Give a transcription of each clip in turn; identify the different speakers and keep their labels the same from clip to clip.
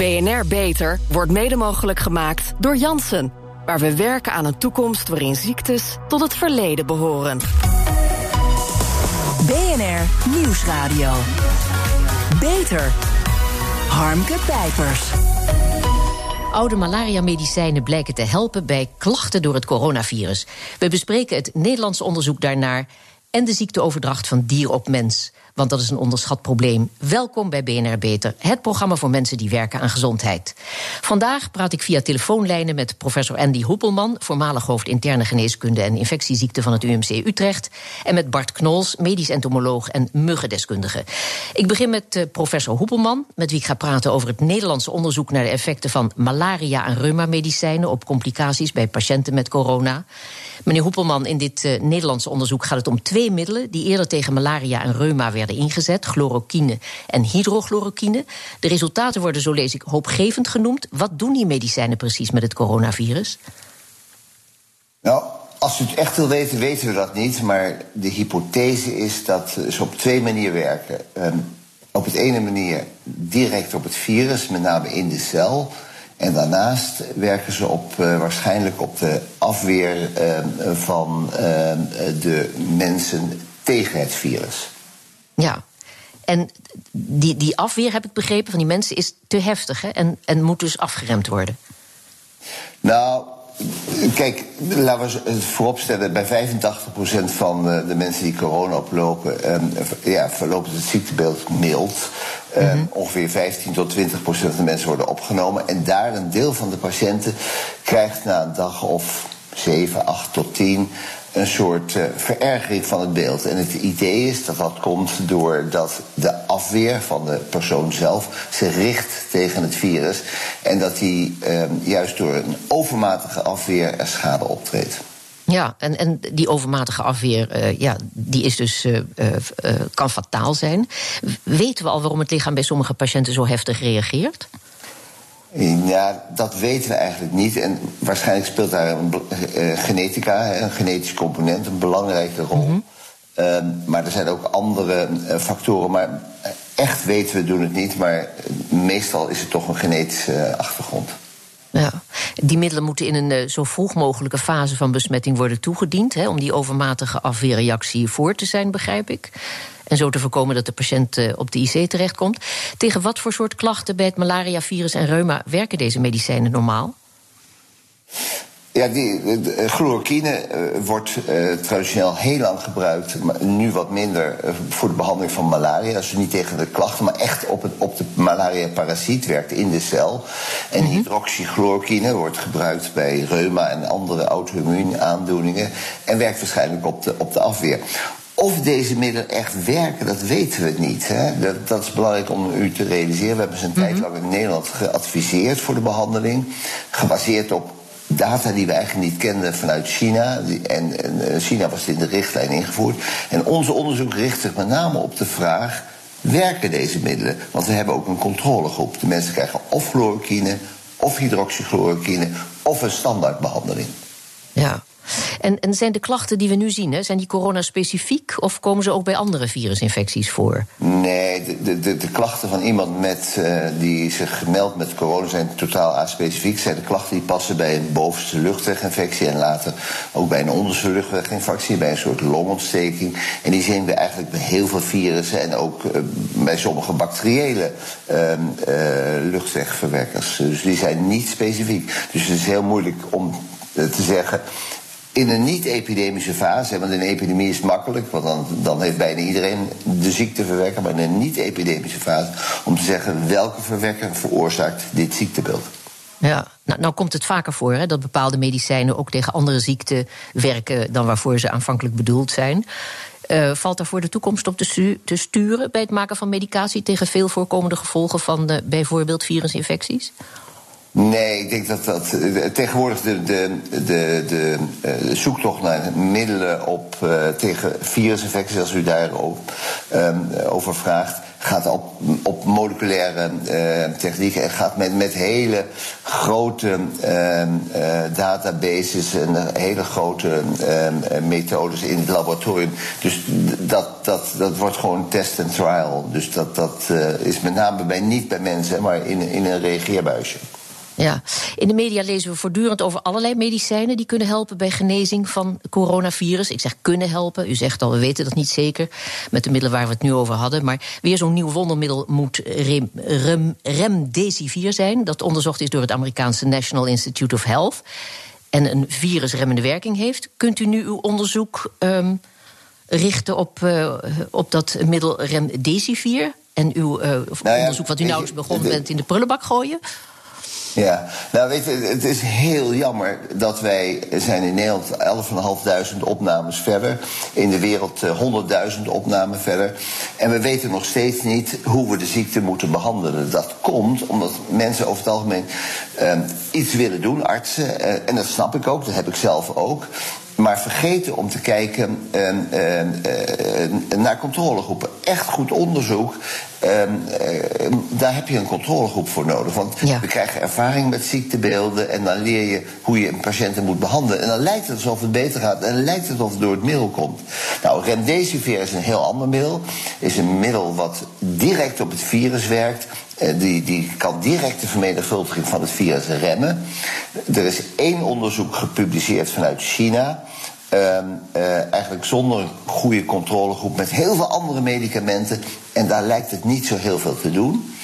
Speaker 1: BNR Beter wordt mede mogelijk gemaakt door Janssen. Waar we werken aan een toekomst waarin ziektes tot het verleden behoren.
Speaker 2: BNR Nieuwsradio. Beter. Harmke Pijpers.
Speaker 3: Oude malaria-medicijnen blijken te helpen bij klachten door het coronavirus. We bespreken het Nederlandse onderzoek daarnaar en de ziekteoverdracht van dier op mens want dat is een onderschat probleem. Welkom bij BNR Beter, het programma voor mensen die werken aan gezondheid. Vandaag praat ik via telefoonlijnen met professor Andy Hoepelman, voormalig hoofd interne geneeskunde en infectieziekten van het UMC Utrecht, en met Bart Knols, medisch entomoloog en muggendeskundige. Ik begin met uh, professor Hoepelman, met wie ik ga praten over het Nederlandse onderzoek naar de effecten van malaria- en reuma-medicijnen op complicaties bij patiënten met corona. Meneer Hoepelman, in dit uh, Nederlandse onderzoek gaat het om twee middelen die eerder tegen malaria en reuma werden ingezet: chloroquine en hydrochloroquine. De resultaten worden, zo lees ik, hoopgevend genoemd. Wat doen die medicijnen precies met het coronavirus?
Speaker 4: Nou, als u het echt wil weten, weten we dat niet. Maar de hypothese is dat ze op twee manieren werken. Um, op het ene manier direct op het virus, met name in de cel. En daarnaast werken ze op, uh, waarschijnlijk op de afweer uh, van uh, de mensen tegen het virus.
Speaker 3: Ja, en die, die afweer, heb ik begrepen, van die mensen is te heftig hè? En, en moet dus afgeremd worden.
Speaker 4: Nou, Kijk, laten we het vooropstellen, bij 85% van de mensen die corona oplopen, um, ja, verloopt het ziektebeeld mild. Mm -hmm. Ongeveer 15 tot 20 procent van de mensen worden opgenomen. En daar een deel van de patiënten krijgt na een dag of 7, 8 tot 10 een soort uh, verergering van het beeld. En het idee is dat dat komt doordat de afweer van de persoon zelf zich richt tegen het virus. En dat die uh, juist door een overmatige afweer er schade optreedt.
Speaker 3: Ja, en, en die overmatige afweer, uh, ja, die is dus, uh, kan fataal zijn. Weten we al waarom het lichaam bij sommige patiënten zo heftig reageert?
Speaker 4: Ja, dat weten we eigenlijk niet. En waarschijnlijk speelt daar een, uh, genetica, een genetische component, een belangrijke rol. Mm -hmm. uh, maar er zijn ook andere uh, factoren. Maar echt weten we doen het niet. Maar meestal is het toch een genetische achtergrond.
Speaker 3: Ja, die middelen moeten in een uh, zo vroeg mogelijke fase van besmetting worden toegediend. Om die overmatige afweerreactie voor te zijn, begrijp ik. En zo te voorkomen dat de patiënt uh, op de IC terechtkomt. Tegen wat voor soort klachten bij het malaria-virus en reuma werken deze medicijnen normaal?
Speaker 4: Ja, die, de, chloroquine uh, wordt uh, traditioneel heel lang gebruikt, maar nu wat minder uh, voor de behandeling van malaria. Dus niet tegen de klachten, maar echt op, het, op de malaria-parasiet werkt in de cel. En mm -hmm. hydroxychloroquine wordt gebruikt bij reuma en andere auto-immuunaandoeningen en werkt waarschijnlijk op de, op de afweer. Of deze middelen echt werken, dat weten we niet. Hè? Dat, dat, is belangrijk om u te realiseren. We hebben ze een mm -hmm. tijd lang in Nederland geadviseerd voor de behandeling. Gebaseerd op data die we eigenlijk niet kenden vanuit China. En, en China was in de richtlijn ingevoerd. En onze onderzoek richt zich met name op de vraag: werken deze middelen? Want we hebben ook een controlegroep. De mensen krijgen of chloroquine, of hydroxychloroquine, of een standaardbehandeling.
Speaker 3: Ja. En, en zijn de klachten die we nu zien, hè, zijn die corona-specifiek of komen ze ook bij andere virusinfecties voor?
Speaker 4: Nee, de, de, de klachten van iemand met, uh, die zich gemeld met corona zijn totaal aspecifiek. Zijn de klachten die passen bij een bovenste luchtweginfectie en later ook bij een onderste luchtweginfectie, bij een soort longontsteking. En die zien we eigenlijk bij heel veel virussen en ook uh, bij sommige bacteriële uh, luchtwegverwekkers. Dus die zijn niet specifiek. Dus het is heel moeilijk om te zeggen in een niet-epidemische fase, want een epidemie is makkelijk, want dan, dan heeft bijna iedereen de ziekte verwekken, maar in een niet-epidemische fase, om te zeggen welke verwekker veroorzaakt dit ziektebeeld.
Speaker 3: Ja, nou, nou komt het vaker voor hè, dat bepaalde medicijnen ook tegen andere ziekten werken dan waarvoor ze aanvankelijk bedoeld zijn. Uh, valt er voor de toekomst op te, sturen bij het maken van medicatie tegen veel voorkomende gevolgen van uh, bijvoorbeeld virusinfecties?
Speaker 4: Nee, ik denk dat dat tegenwoordig de, de, de, de uh, zoektocht naar middelen op, uh, tegen virusinfecties, als u daarover over vraagt, gaat op, op moleculaire technieken en gaat met, met hele grote uh, databases en hele grote methodes in het laboratorium. Dus dat, dat, dat wordt gewoon test en trial. Dus dat, dat is met name bij, niet bij mensen, maar in, in een reageerbuisje.
Speaker 3: Ja, in de media lezen we voortdurend over allerlei medicijnen die kunnen helpen bij genezing van coronavirus. Ik zeg kunnen helpen. U zegt al, we weten dat niet zeker met de middelen waar we het nu over hadden. Maar weer zo'n nieuw wondermiddel moet rem, rem, remdesivir zijn. Dat onderzocht is door het Amerikaanse National Institute of Health. En een virusremmende werking heeft. Kunt u nu uw onderzoek um, richten op, uh, op dat middel remdesivir? En uw uh, nou ja, onderzoek wat u nauwelijks begonnen bent in de prullenbak gooien?
Speaker 4: Ja, nou weet je, het is heel jammer dat wij zijn in Nederland 11.500 opnames verder. In de wereld 100.000 opnamen verder. En we weten nog steeds niet hoe we de ziekte moeten behandelen. Dat komt omdat mensen over het algemeen uh, iets willen doen, artsen. Uh, en dat snap ik ook, dat heb ik zelf ook maar vergeten om te kijken uh, uh, uh, naar controlegroepen. Echt goed onderzoek. Ehm, daar heb je een controlegroep voor nodig. Want ja. we krijgen ervaring met ziektebeelden en dan leer je hoe je een patiënt moet behandelen. En dan lijkt het alsof het beter gaat en dan lijkt het alsof het door het middel komt. Nou, remdesivir is een heel ander middel. Is een middel wat direct op het virus werkt. Die, die kan direct de vermenigvuldiging van het virus remmen. Er is één onderzoek gepubliceerd vanuit China. Um, uh, eigenlijk zonder goede controlegroep met heel veel andere medicamenten. En daar lijkt het niet zo heel veel te doen.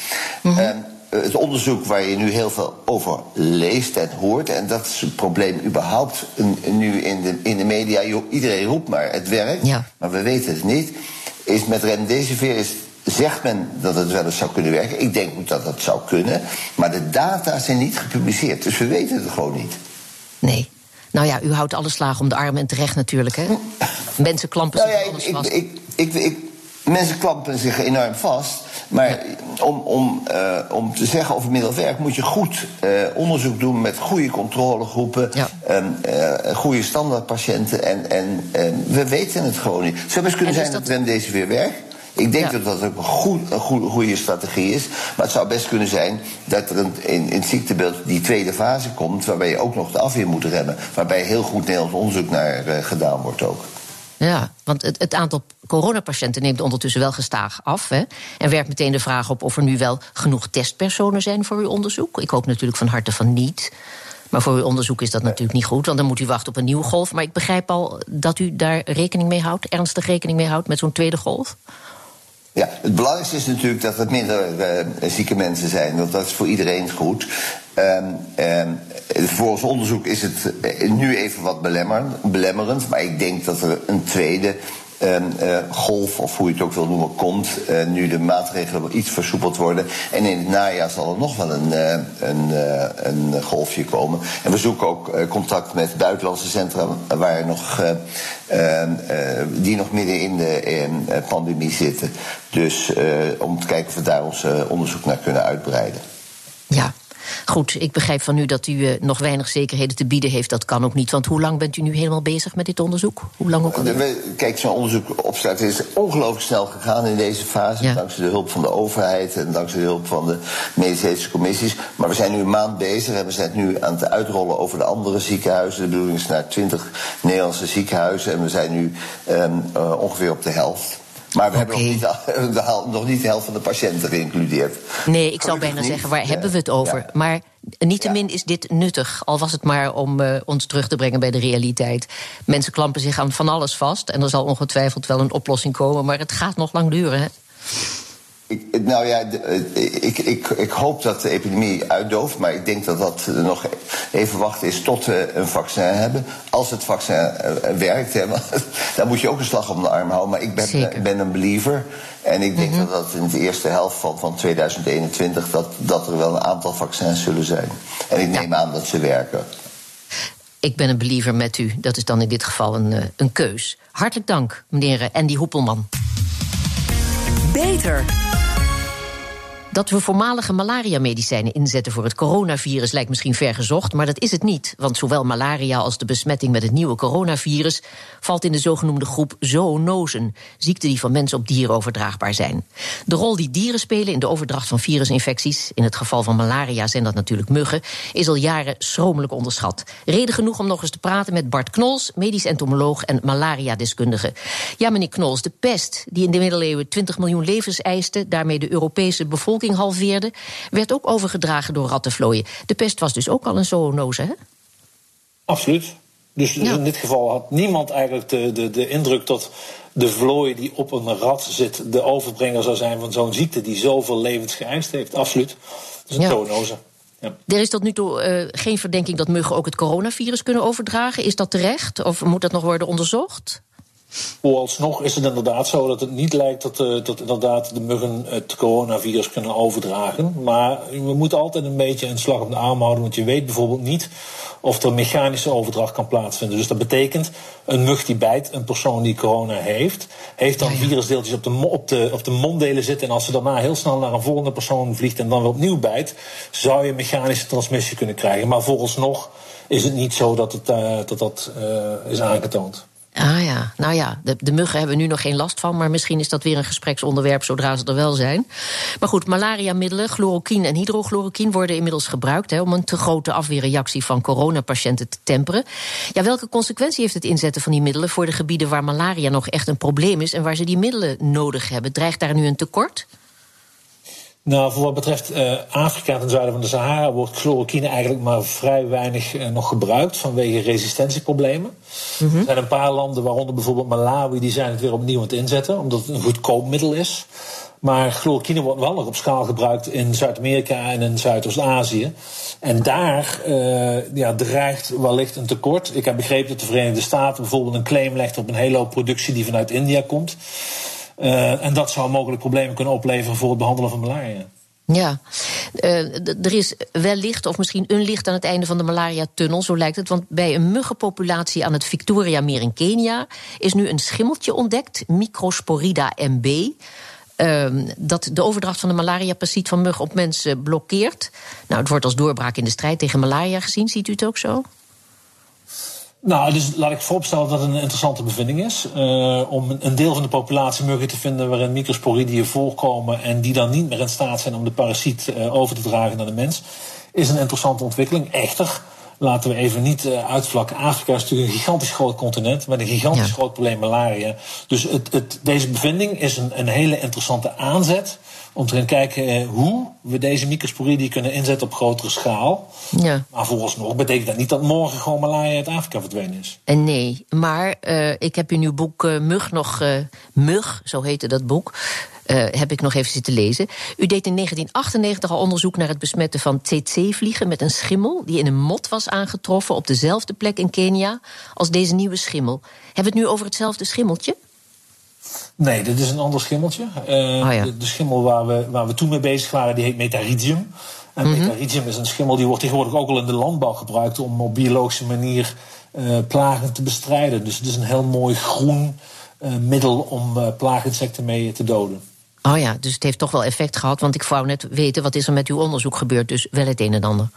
Speaker 4: Mm -hmm. um, het onderzoek waar je nu heel veel over leest en hoort, en dat is het probleem überhaupt nu in de, in de media. Iedereen roept maar, het werkt, ja. maar we weten het niet. Is met remdesivir is, zegt men dat het wel eens zou kunnen werken. Ik denk ook dat dat zou kunnen, maar de data zijn niet gepubliceerd, dus we weten het gewoon niet.
Speaker 3: Nee. Nou ja, u houdt alle slagen om de armen en terecht natuurlijk, hè? Mensen klampen zich nou ja, alles vast.
Speaker 4: Ik, ik, ik, mensen klampen zich enorm vast. Maar ja. om, om, uh, om te zeggen of het middel werkt, moet je goed uh, onderzoek doen met goede controlegroepen, ja. um, uh, goede standaardpatiënten. En, en, en we weten het gewoon niet. Het zou best kunnen zijn dat, dat deze weer werkt. Ik denk ja. dat dat ook een, goed, een goede, goede strategie is. Maar het zou best kunnen zijn dat er een, in, in het ziektebeeld die tweede fase komt... waarbij je ook nog de afweer moet remmen. Waarbij heel goed Nederlands onderzoek naar uh, gedaan wordt ook.
Speaker 3: Ja, want het, het, aantal coronapatiënten neemt ondertussen wel gestaag af. Hè? En werpt meteen de vraag op of er nu wel genoeg testpersonen zijn voor uw onderzoek. Ik hoop natuurlijk van harte van niet. Maar voor uw onderzoek is dat natuurlijk niet goed, want dan moet u wachten op een nieuwe golf. Maar ik begrijp al dat u daar rekening mee houdt, ernstig rekening mee houdt met zo'n tweede golf.
Speaker 4: Ja, het belangrijkste is natuurlijk dat er minder uh, zieke mensen zijn, want dat is voor iedereen goed. Um, voor ons onderzoek is het nu even wat belemmerend, maar ik denk dat er een tweede golf, of hoe je het ook wil noemen, komt. Uh, nu de maatregelen iets versoepeld worden. En in het najaar zal er nog wel een, een, een golfje komen. En we zoeken ook contact met buitenlandse centra waar nog, die nog midden in de pandemie zitten. Dus om te kijken of we daar ons onderzoek naar kunnen uitbreiden.
Speaker 3: Ja, Goed, ik begrijp van u dat u uh, nog weinig zekerheden te bieden heeft. Dat kan ook niet. Want hoe lang bent u nu helemaal bezig met dit onderzoek? Hoe lang ook alweer?
Speaker 4: Kijk, zo'n onderzoek opstart is ongelooflijk snel gegaan in deze fase. Ja. Dankzij de hulp van de overheid en dankzij de hulp van de medische commissies. Maar we zijn nu een maand bezig en we zijn nu aan het uitrollen over de andere ziekenhuizen. De bedoeling is naar twintig Nederlandse ziekenhuizen. En we zijn nu um, uh, ongeveer op de helft. Maar we okay. hebben nog niet, de, nog niet de helft van de patiënten geïncludeerd.
Speaker 3: Nee, ik zou bijna niet. zeggen, waar ja. hebben we het over? Ja. Maar niettemin ja. is dit nuttig, al was het maar om uh, ons terug te brengen bij de realiteit. Mensen klampen zich aan van alles vast en er zal ongetwijfeld wel een oplossing komen, maar het gaat nog lang duren. Hè?
Speaker 4: Ik, nou ja, ik, ik, ik hoop dat de epidemie uitdooft, maar ik denk dat dat nog even wachten is tot we een vaccin hebben. Als het vaccin werkt, hè, dan moet je ook een slag om de arm houden. Maar ik ben, ben een believer. En ik denk mm -hmm. dat dat in de eerste helft van, van 2021 dat, dat er wel een aantal vaccins zullen zijn. En ik neem ja. aan dat ze werken.
Speaker 3: Ik ben een believer met u. Dat is dan in dit geval een, een keus. Hartelijk dank, meneer Andy Hoepelman.
Speaker 2: Beter.
Speaker 3: Dat we voormalige malaria-medicijnen inzetten voor het coronavirus lijkt misschien ver gezocht, maar dat is het niet. Want zowel malaria als de besmetting met het nieuwe coronavirus valt in de zogenoemde groep zoonosen, ziekten die van mens op dier overdraagbaar zijn. De rol die dieren spelen in de overdracht van virusinfecties, in het geval van malaria zijn dat natuurlijk muggen, is al jaren schromelijk onderschat. Reden genoeg om nog eens te praten met Bart Knols, medisch entomoloog en malaria-deskundige. Ja, meneer Knols, de pest, die in de middeleeuwen 20 miljoen levens eiste, daarmee de Europese bevolking halveerde, werd ook overgedragen door rattenvlooien. De pest was dus ook al een zoonose, hè?
Speaker 5: Absoluut. Dus in dit geval had niemand eigenlijk de, de, de indruk dat de vlooi die op een rat zit de overbrenger zou zijn van zo'n ziekte die zoveel levens geëist heeft. Absoluut. Dat is een ja. zoonose.
Speaker 3: Ja. Er is tot nu toe uh, geen verdenking dat muggen ook het coronavirus kunnen overdragen. Is dat terecht? Of moet dat nog worden onderzocht?
Speaker 5: Vooralsnog is het inderdaad zo dat het niet lijkt dat, uh, dat inderdaad de muggen het coronavirus kunnen overdragen. Maar we moeten altijd een beetje een slag op de arm houden, want je weet bijvoorbeeld niet of er mechanische overdracht kan plaatsvinden. Dus dat betekent, een mug die bijt, een persoon die corona heeft, heeft dan virusdeeltjes op de, op, de, op de monddelen zitten. En als ze daarna heel snel naar een volgende persoon vliegt en dan weer opnieuw bijt, zou je mechanische transmissie kunnen krijgen. Maar vooralsnog is het niet zo dat het, uh, dat, dat uh, is aangetoond.
Speaker 3: Ah ja, nou ja, de, de muggen hebben we nu nog geen last van, maar misschien is dat weer een gespreksonderwerp zodra ze er wel zijn. Maar goed, malaria-middelen, chloroquine en hydrochloroquine worden inmiddels gebruikt om een te grote afweerreactie van coronapatiënten te temperen. Ja, welke consequentie heeft het inzetten van die middelen voor de gebieden waar malaria nog echt een probleem is en waar ze die middelen nodig hebben? Dreigt daar nu een tekort?
Speaker 5: Nou, voor wat betreft uh, Afrika ten zuiden van de Sahara wordt chloroquine eigenlijk maar vrij weinig uh, nog gebruikt vanwege resistentieproblemen. Mm -hmm. Er zijn een paar landen, waaronder bijvoorbeeld Malawi, die zijn het weer opnieuw aan het inzetten, omdat het een goedkoop middel is. Maar chloroquine wordt wel nog op schaal gebruikt in Zuid-Amerika en in Zuidoost-Azië. En daar uh, ja, dreigt wellicht een tekort. Ik heb begrepen dat de Verenigde Staten bijvoorbeeld een claim legt op een hele hoop productie die vanuit India komt. Uh, en dat zou mogelijk problemen kunnen opleveren voor het behandelen van malaria.
Speaker 3: Ja, uh, er is wellicht, of misschien een licht aan het einde van de malaria-tunnel, zo lijkt het. Want bij een muggenpopulatie aan het Victoria-meer in Kenia is nu een schimmeltje ontdekt, Microsporida MB. Uh, dat de overdracht van de malaria-parasiet van muggen op mensen blokkeert. Nou, het wordt als doorbraak in de strijd tegen malaria gezien. Ziet u het ook zo?
Speaker 5: Nou, dus laat ik vooropstellen dat het een interessante bevinding is. Uh, om een deel van de populatie muggen te vinden waarin microsporidien voorkomen en die dan niet meer in staat zijn om de parasiet uh, over te dragen naar de mens, is een interessante ontwikkeling. Echter, laten we even niet uh, uitvlakken. Afrika is natuurlijk een gigantisch groot continent met een gigantisch ja. groot probleem malaria. Dus het, het, deze bevinding is een, een hele interessante aanzet om te gaan kijken eh, hoe we deze microsporidie kunnen inzetten op grotere schaal. Ja. Maar vooralsnog betekent dat niet dat morgen gewoon malaria uit Afrika verdwenen is.
Speaker 3: En nee, maar uh, ik heb in uw boek uh, Mug nog... Uh, Mug, zo heette dat boek... heb ik nog even zitten lezen. U deed in 1998 al onderzoek naar het besmetten van tsetse-vliegen met een schimmel die in een mot was aangetroffen op dezelfde plek in Kenia als deze nieuwe schimmel. Hebben we het nu over hetzelfde schimmeltje?
Speaker 5: Nee, dit is een ander schimmeltje. Uh, oh ja. de, de, schimmel waar we, waar we toen mee bezig waren, die heet Metaridium. En mm is een schimmel die wordt tegenwoordig ook al in de landbouw gebruikt om op biologische manier uh, plagen te bestrijden. Dus het is een heel mooi groen uh, middel om plaaginsecten mee te doden.
Speaker 3: Oh ja, dus het heeft toch wel effect gehad. Want ik wou net weten, wat is er met uw onderzoek gebeurd? Dus wel het een en ander.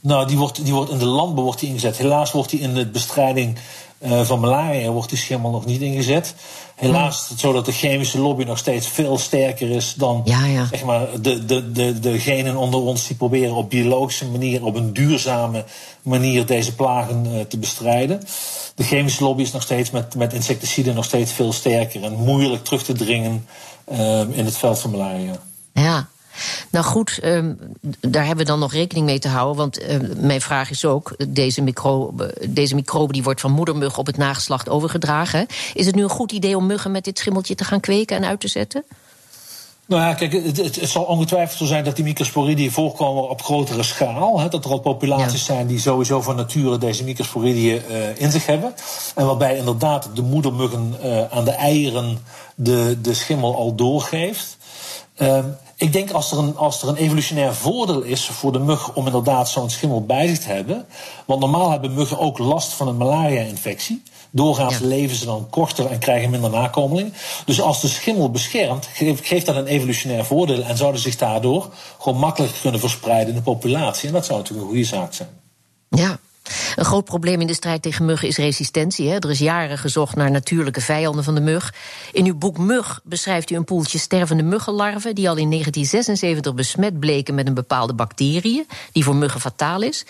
Speaker 5: Nou, die wordt, die wordt in de landbouw wordt die ingezet. Helaas wordt die in de bestrijding uh, van malaria wordt die schimmel nog niet ingezet. Helaas is het zo dat de chemische lobby nog steeds veel sterker is dan
Speaker 3: ja, ja.
Speaker 5: Zeg maar, de, de, de, degenen onder ons die proberen op biologische manier, op een duurzame manier deze plagen uh, te bestrijden. De chemische lobby is nog steeds met, met insecticiden nog steeds veel sterker en moeilijk terug te dringen uh, in het veld van malaria.
Speaker 3: Ja, nou goed, um, daar hebben we dan nog rekening mee te houden. Want uh, mijn vraag is ook: deze microbe, deze microbe die wordt van moedermug op het nageslacht overgedragen. Is het nu een goed idee om muggen met dit schimmeltje te gaan kweken en uit te zetten?
Speaker 5: Nou ja, kijk, het, zal ongetwijfeld zo zijn dat die microsporidien voorkomen op grotere schaal. Hè, dat er al populaties ja. zijn die sowieso van nature deze microsporidien uh, in zich hebben. En waarbij inderdaad de moedermuggen uh, aan de eieren de, de schimmel al doorgeeft. Uh, ik denk als er, een, als er een evolutionair voordeel is voor de mug om inderdaad zo'n schimmel bij zich te hebben. Want normaal hebben muggen ook last van een malaria-infectie. Doorgaans leven ze dan korter en krijgen minder nakomelingen. Dus als de schimmel beschermt, geeft dat een evolutionair voordeel en zouden zich daardoor gewoon makkelijker kunnen verspreiden in de populatie. En dat zou natuurlijk een goede zaak zijn.
Speaker 3: Ja, een groot probleem in de strijd tegen muggen is resistentie. Hè? Er is jaren gezocht naar natuurlijke vijanden van de mug. In uw boek Mug beschrijft u een poeltje stervende muggenlarven... die al in 1976 besmet bleken met een bepaalde bacterie... die voor muggen fataal is.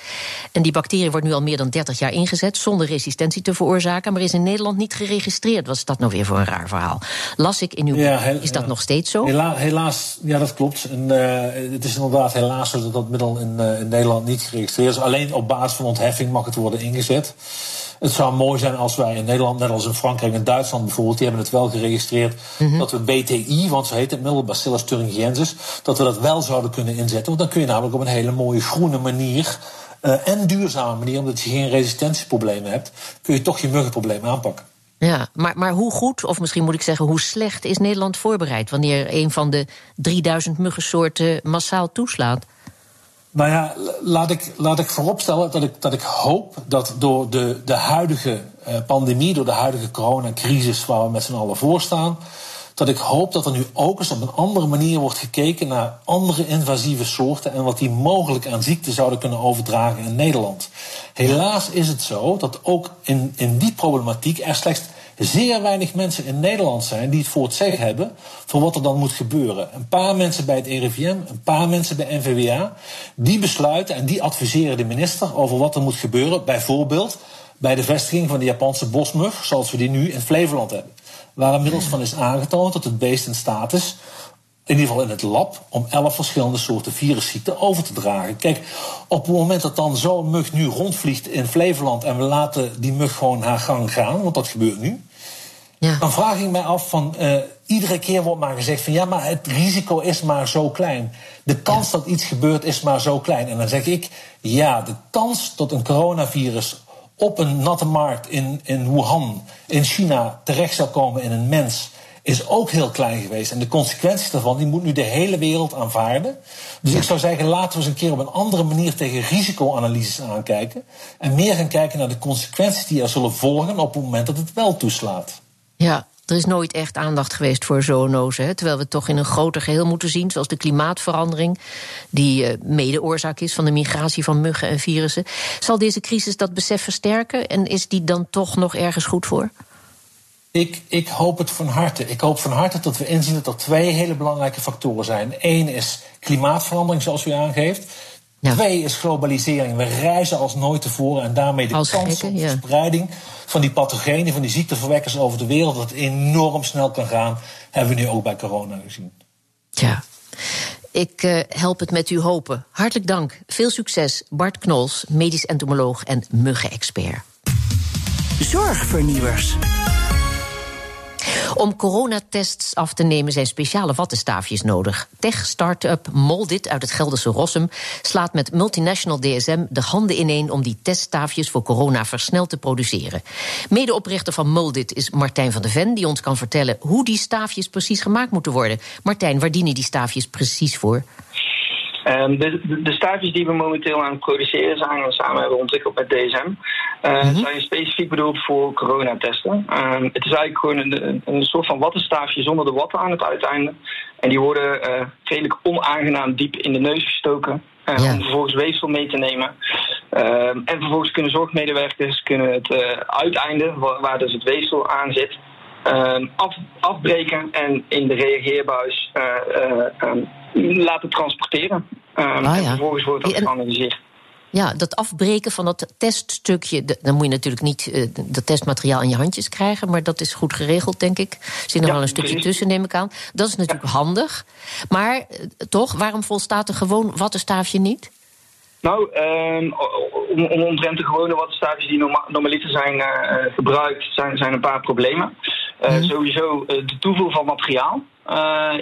Speaker 3: En die bacterie wordt nu al meer dan 30 jaar ingezet... zonder resistentie te veroorzaken, maar is in Nederland niet geregistreerd. Wat is dat nou weer voor een raar verhaal? Las ik in uw boek, is dat nog steeds zo?
Speaker 5: Hela helaas, ja, dat klopt. En, uh, het is inderdaad helaas zo dat dat middel in, uh, in Nederland niet geregistreerd is. Alleen op basis van ontheffing mag het worden ingezet. Het zou mooi zijn als wij in Nederland, net als in Frankrijk en Duitsland bijvoorbeeld, die hebben het wel geregistreerd, mhm. dat we BTI, want zo heet het middel, Bacillus thuringiensis, dat we dat wel zouden kunnen inzetten. Want dan kun je namelijk op een hele mooie groene manier uh, en duurzame manier, omdat je geen resistentieproblemen hebt, kun je toch je muggenprobleem aanpakken.
Speaker 3: Ja, maar, maar hoe goed, of misschien moet ik zeggen, hoe slecht is Nederland voorbereid wanneer een van de 3000 muggensoorten massaal toeslaat?
Speaker 5: Nou ja, laat ik, laat ik vooropstellen dat ik, dat ik hoop dat door de, de huidige eh, pandemie, door de huidige coronacrisis waar we met z'n allen voor staan, dat ik hoop dat er nu ook eens op een andere manier wordt gekeken naar andere invasieve soorten en wat die mogelijk aan ziekten zouden kunnen overdragen in Nederland. Helaas is het zo dat ook in, in die problematiek er slechts zeer weinig mensen in Nederland zijn die het voor het zeggen hebben van wat er dan moet gebeuren. Een paar mensen bij het RIVM, een paar mensen bij NVWA, die besluiten en die adviseren de minister over wat er moet gebeuren. Bijvoorbeeld bij de vestiging van de Japanse bosmug, zoals we die nu in Flevoland hebben. Waar inmiddels van is aangetoond dat het beest in staat is in ieder geval in het lab, om elf verschillende soorten virusziekten over te dragen. Kijk, op het moment dat dan zo'n mug nu rondvliegt in Flevoland en we laten die mug gewoon haar gang gaan, want dat gebeurt nu, ja. Dan vraag ik mij af van. Uh, iedere keer wordt maar gezegd van ja, maar het risico is maar zo klein. De kans dat iets gebeurt is maar zo klein. En dan zeg ik ja, de kans dat een coronavirus op een natte markt in, in Wuhan, in China, terecht zou komen in een mens is ook heel klein geweest. En de consequenties daarvan die moet nu de hele wereld aanvaarden. Dus ik zou zeggen, laten we eens een keer op een andere manier tegen risicoanalyses aankijken. En meer gaan kijken naar de consequenties die er zullen volgen op het moment dat het wel toeslaat.
Speaker 3: Ja, er is nooit echt aandacht geweest voor zoonose. Hè? Terwijl we het toch in een groter geheel moeten zien, zoals de klimaatverandering, die uh, mede oorzaak is van de migratie van muggen en virussen. Zal deze crisis dat besef versterken en is die dan toch nog ergens goed voor?
Speaker 5: Ik, ik hoop het van harte. Ik hoop van harte dat we inzien dat er twee hele belangrijke factoren zijn. Eén is klimaatverandering, zoals u aangeeft. Twee is globalisering. We reizen als nooit tevoren en daarmee de kans op verspreiding van die pathogenen, van die ziekteverwekkers over de wereld, dat enorm snel kan gaan, hebben we nu ook bij corona gezien.
Speaker 3: Ja. Ik uh, help het met u hopen. Hartelijk dank. Veel succes, Bart Knols, medisch entomoloog en muggenexpert.
Speaker 2: Zorgvernieuwers.
Speaker 3: Om coronatests af te nemen zijn speciale wattenstaafjes nodig. Tech-startup Moldit uit het Gelderse Rossum slaat met multinational DSM de handen ineen om die teststaafjes voor corona versneld te produceren. Medeoprichter van Moldit is Martijn van de Ven, die ons kan vertellen hoe die staafjes precies gemaakt moeten worden. Martijn, waar dienen die staafjes precies voor?
Speaker 6: Um, de, de, staafjes die we momenteel aan het produceren zijn en samen hebben ontwikkeld met DSM, uh, mm zijn specifiek bedoeld voor coronatesten. Um, het is eigenlijk gewoon een, een soort van wattenstaafje zonder de watten aan het uiteinde. En die worden uh, redelijk onaangenaam diep in de neus gestoken. Uh, Om vervolgens weefsel mee te nemen. en vervolgens kunnen zorgmedewerkers kunnen het uiteinde, waar, waar, dus het weefsel aan zit, af, afbreken en in de reageerbuis um, laten transporteren. Um, ah, En vervolgens wordt dat geanalyseerd.
Speaker 3: Ja, dat afbreken van dat teststukje. Dan moet je natuurlijk niet uh, dat testmateriaal in je handjes krijgen. Maar dat is goed geregeld, denk ik. Er zit nog wel een stukje tussen, neem ik aan. Dat is natuurlijk handig. Maar uh, toch, waarom volstaat er gewoon wattenstaafje niet?
Speaker 6: Nou, um, om, om omtrent de gewone wattenstaafjes die norma normaliter zijn uh, gebruikt, zijn, zijn een paar problemen. Mm. Sowieso de toevoer van materiaal.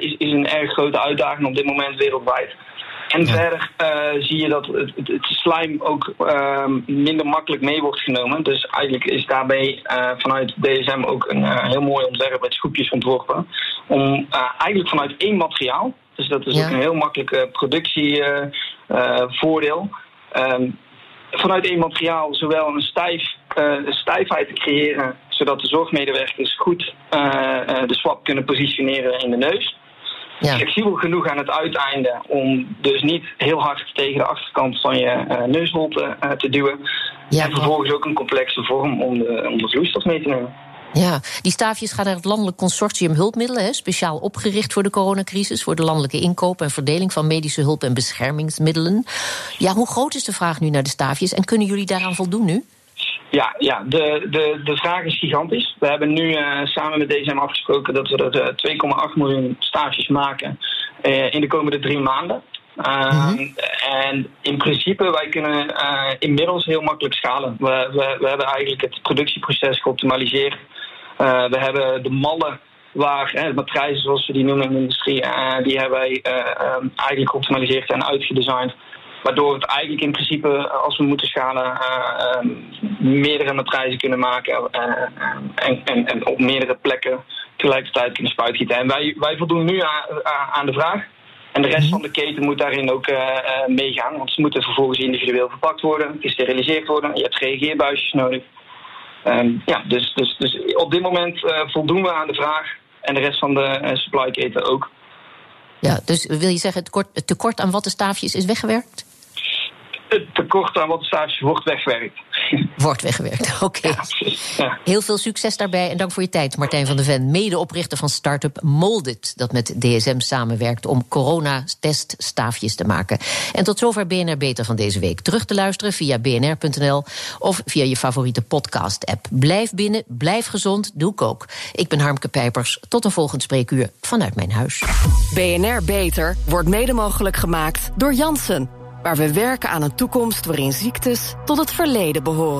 Speaker 6: Is, is een erg grote uitdaging op dit moment wereldwijd. En verder uh, zie je dat het, het, het slime ook uh, minder makkelijk mee wordt genomen. Dus eigenlijk is daarbij uh, vanuit DSM ook een heel mooi ontwerp met schroepjes ontworpen. Om eigenlijk vanuit één materiaal, dus dat is ook een heel makkelijk productievoordeel. Um, vanuit één materiaal zowel een stijf stijfheid te creëren, zodat de zorgmedewerkers goed de swap kunnen positioneren in de neus. Ja. Flexibel genoeg aan het uiteinde om dus niet heel hard tegen de achterkant van je uh, neusholte te duwen. Ja, en vervolgens ook een complexe vorm om de, om de vloeistof mee te nemen.
Speaker 3: Ja, die staafjes gaan naar het Landelijk Consortium Hulpmiddelen, hè, speciaal opgericht voor de coronacrisis, voor de landelijke inkoop en verdeling van medische hulp en beschermingsmiddelen. Ja, hoe groot is de vraag nu naar de staafjes en kunnen jullie daaraan voldoen nu?
Speaker 6: Ja, ja de, de, de vraag is gigantisch. We hebben nu uh, samen met DSM afgesproken dat we er 2,8 eh, miljoen staafjes maken uh, in de komende drie maanden. Uh, mm En in principe, wij kunnen uh, inmiddels heel makkelijk schalen. We, we, we hebben eigenlijk het productieproces geoptimaliseerd. Uh, we hebben de mallen waar, hè, de matrijzen zoals we die noemen in de industrie, die hebben wij um, eigenlijk geoptimaliseerd en uitgedesigned. Waardoor we het eigenlijk in principe, als we moeten schalen, ehm, meerdere matrijzen kunnen maken en, en, en, op meerdere plekken tegelijkertijd kunnen spuitgieten. En wij, wij voldoen nu aan, aan de vraag. En de rest mhm. van de keten moet daarin ook uh, meegaan. Want ze moeten vervolgens individueel verpakt worden, gesteriliseerd worden. Je hebt reageerbuisjes nodig. Um, ja, dus, dus, dus op dit moment uh, voldoen we aan de vraag. En de rest van de uh, supply keten ook.
Speaker 3: Ja, dus wil je zeggen, het, kort, het tekort aan wattenstaafjes is weggewerkt?
Speaker 6: Het tekort aan wattenstaafjes wordt weggewerkt.
Speaker 3: Wordt weggewerkt, oké. Heel veel succes daarbij en dank voor je tijd, Martijn van der Ven, medeoprichter van start-up Molded, dat met DSM samenwerkt om coronateststaafjes te maken. En tot zover BNR Beter van deze week. Terug te luisteren via bnr.nl of via je favoriete podcast-app. Blijf binnen, blijf gezond, doe ik ook. Ik ben Harmke Pijpers. Tot een volgend spreekuur vanuit mijn huis.
Speaker 1: BNR Beter wordt mede mogelijk gemaakt door Jansen waar we werken aan een toekomst waarin ziektes tot het verleden behoren.